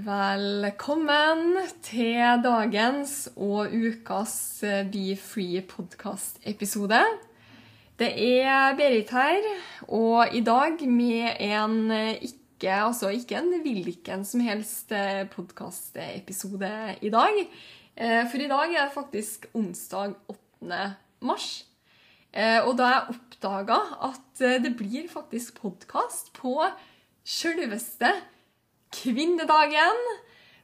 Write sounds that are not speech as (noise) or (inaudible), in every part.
Velkommen til dagens og ukas eh, Be Free podcast-episode. Det er Berit her, og i dag med en eh, ikke, altså ikke en hvilken som helst podkast-episode i dag. Eh, For i dag er det faktisk onsdag 8. mars. Eh, Og da jeg oppdaga at eh, det blir faktisk podkast på sjølveste kvinnedagen,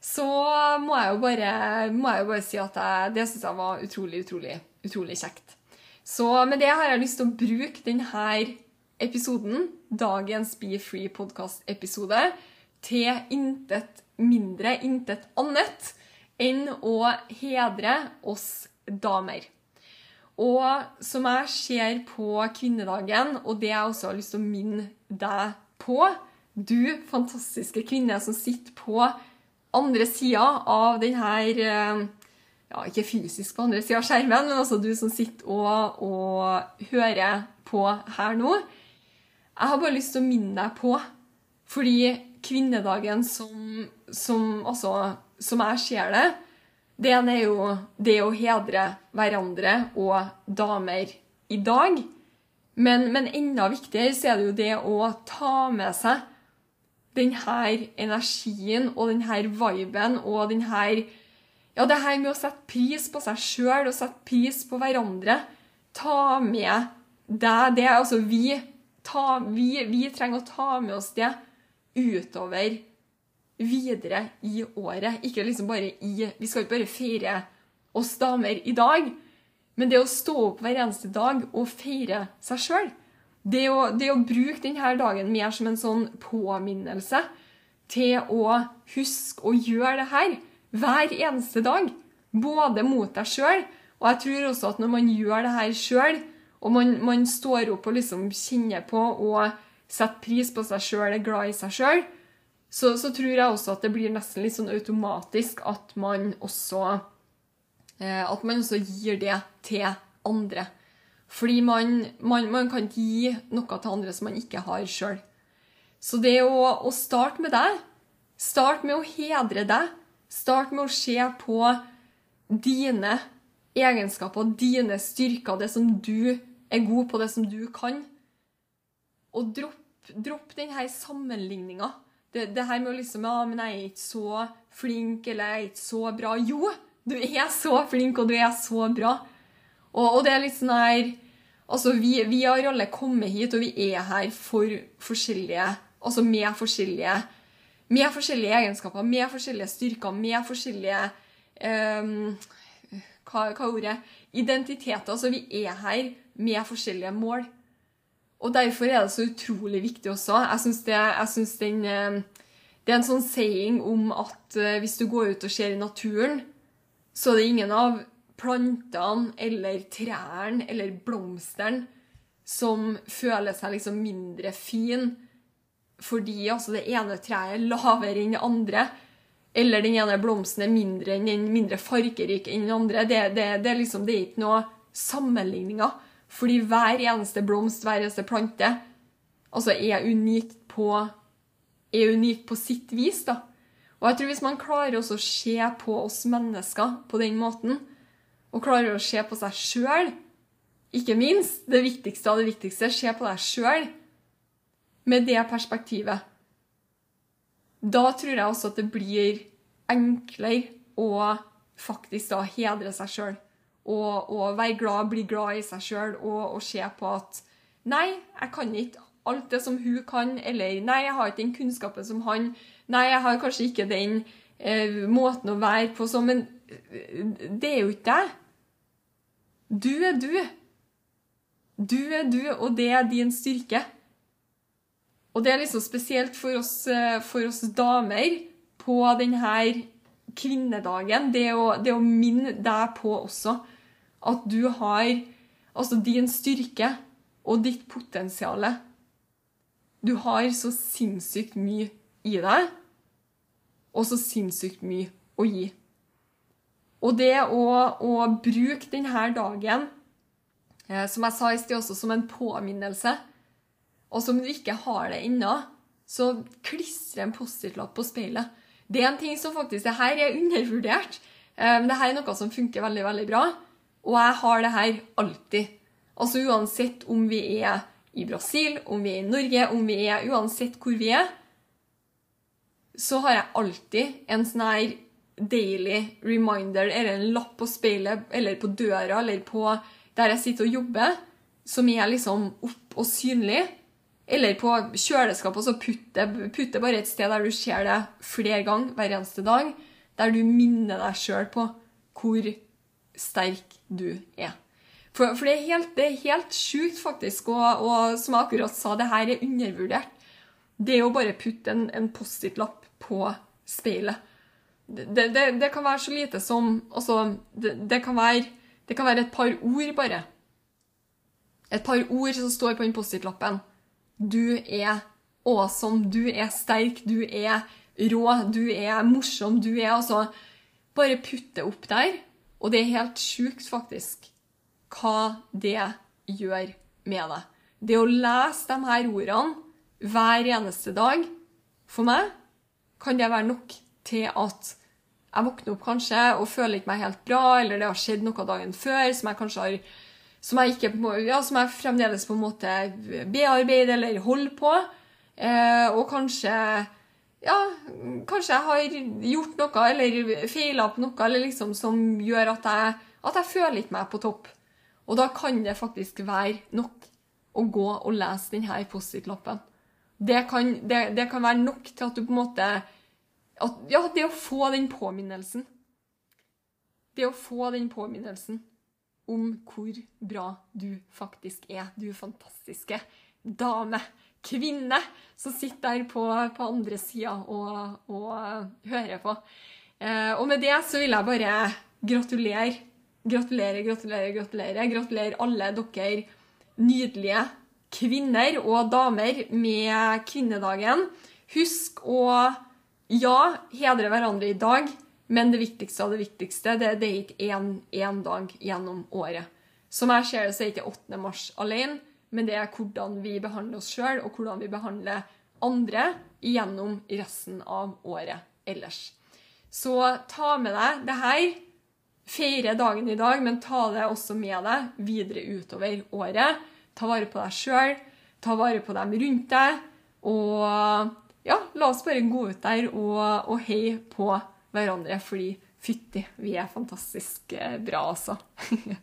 så må jeg jo bare, jeg jo bare si at jeg, det syns jeg var utrolig, utrolig, utrolig kjekt. Så med det har jeg lyst til å bruke denne episoden, dagens Be Free podcast-episode, til intet mindre, intet annet enn å hedre oss damer. Og som jeg ser på kvinnedagen, og det jeg også har lyst til å minne deg på Du fantastiske kvinne som sitter på andre sida av denne eh, Ja, ikke fysisk på andre sida av skjermen, men altså du som sitter og, og hører på her nå. Jeg har bare lyst til å minne deg på, fordi kvinnedagen som, som, altså, som jeg ser det, det er jo det å hedre hverandre og damer i dag. Men, men enda viktigere så er det jo det å ta med seg denne energien og denne viben og denne Ja, det her med å sette pris på seg sjøl og sette pris på hverandre. Ta med deg det. Altså, vi, ta, vi, vi trenger å ta med oss det utover videre i året. Ikke liksom bare i Vi skal ikke bare feire oss damer i dag, men det å stå opp hver eneste dag og feire seg sjøl. Det, å- det å bruke denne dagen mer som en sånn påminnelse til å huske å gjøre det her hver eneste dag. Både mot deg sjøl, og jeg tror også at når man gjør det her sjøl, og man, man står opp og liksom kjenner på og setter pris på seg sjøl, er glad i seg sjøl, så, så tror jeg også at det blir nesten litt sånn automatisk at man også eh, At man også gir det til andre. Fordi man, man, man kan ikke gi noe til andre som man ikke har sjøl. Så det å, å starte med deg, start med å hedre deg, start med å se på dine egenskaper, dine styrker, det som du er god på, det som du kan. Og dropp, dropp denne sammenligninga. Det, det her med å liksom Ja, men jeg er ikke så flink, eller jeg er ikke så bra. Jo, du er så flink, og du er så bra. Og, og det er litt sånn her Altså, vi, vi har alle kommet hit, og vi er her for forskjellige Altså med forskjellige Med forskjellige egenskaper, med forskjellige styrker, med forskjellige um, hva, hva er ordet? Identiteter. Altså, vi er her med forskjellige mål. Og derfor er det så utrolig viktig også. Jeg syns det, jeg synes eh, Det er en sånn saying om at eh, hvis du går ut og ser i naturen, så er det ingen av plantene eller trærne eller blomstene som føler seg liksom mindre fin fordi altså det ene treet er lavere enn det andre, eller den ene blomsten er mindre, enn mindre fargerik enn den andre. Det, det, det, liksom, det er ikke noe sammenligninger. Fordi hver eneste blomst, hver eneste plante, altså er unikt på, er unik på sitt vis. da. Og jeg tror hvis man klarer å se på oss mennesker på den måten, og klarer å se på seg sjøl, ikke minst, det viktigste av det viktigste, se på deg sjøl med det perspektivet, da tror jeg også at det blir enklere å faktisk da hedre seg sjøl. Og, og være glad, bli glad i seg sjøl og, og se på at Nei, jeg kan ikke alt det som hun kan, eller nei, jeg har ikke den kunnskapen som han. Nei, jeg har kanskje ikke den måten å være på sånn, men eh, det er jo ikke deg. Du er du. Du er du, og det er din styrke. Og det er liksom spesielt for oss, eh, for oss damer på denne kvinnedagen. Det å, det å minne deg på også at du har altså din styrke og ditt potensial. Du har så sinnssykt mye i deg, og så sinnssykt mye å gi. Og det å, å bruke denne dagen, eh, som jeg sa i sted, også som en påminnelse og som du ikke har det ennå, så klistre en Post-It-lapp på speilet. Det er en ting som faktisk det her er undervurdert. Um, det her er noe som funker veldig veldig bra. Og jeg har det her alltid. Altså Uansett om vi er i Brasil, om vi er i Norge, om vi er uansett hvor vi er, så har jeg alltid en sånn her daily reminder eller en lapp på speilet eller på døra eller på der jeg sitter og jobber, som er liksom opp og synlig. Eller på kjøleskapet, så putt det, bare et sted der du ser det flere ganger hver eneste dag. Der du minner deg sjøl på hvor sterk du er. For, for det, er helt, helt sjukt, faktisk, og, og, som jeg akkurat sa, det her er undervurdert. Det å bare putte en, en Post-It-lapp på speilet. Det, det, det, kan være så lite som Altså, det, kan være, det kan være et par ord, bare. Et par ord som står på den Post-It-lappen. Du er awesome, du er sterk, du er rå, du er morsom, du er altså Bare putt det opp der. Og det er helt sjukt, faktisk, hva det gjør med deg. Det å lese de her ordene hver eneste dag, for meg, kan det være nok til at jeg våkner opp kanskje og føler ikke meg helt bra, eller det har skjedd noe dagen før som jeg kanskje har som jeg, ikke, ja, som jeg fremdeles på en måte bearbeider eller holder på. Eh, og kanskje ja, kanskje jeg har gjort noe eller feila på noe eller liksom, som gjør at jeg, at jeg føler ikke meg på topp. Og da kan det faktisk være nok å gå og lese denne Post-It-lappen. Det, det, det, kan være nok til at du på en måte at, Ja, det å få den påminnelsen. Det å få den påminnelsen om hvor bra du faktisk er. Du fantastiske dame, kvinne, som sitter der på, på andre sida og, og, hører på. Eh, og med det så vil jeg bare gratulere. Gratulere, gratulere, gratulere. Gratulere alle dere nydelige kvinner og damer med kvinnedagen. Husk å ja, hedre hverandre i dag. Men det viktigste av det viktigste det, det er ikke én dag gjennom året. Som jeg ser det, så er ikke 8. mars alene, men det er hvordan vi behandler oss sjøl, og hvordan vi behandler andre gjennom resten av året ellers. Så ta med deg det her. Feire dagen i dag, men ta det også med deg videre utover året. Ta vare på deg sjøl, ta vare på dem rundt deg, og ja, la oss bare gå ut der og, og heie på hverandre, fordi fytti, vi er fantastisk eh, bra, altså. (laughs)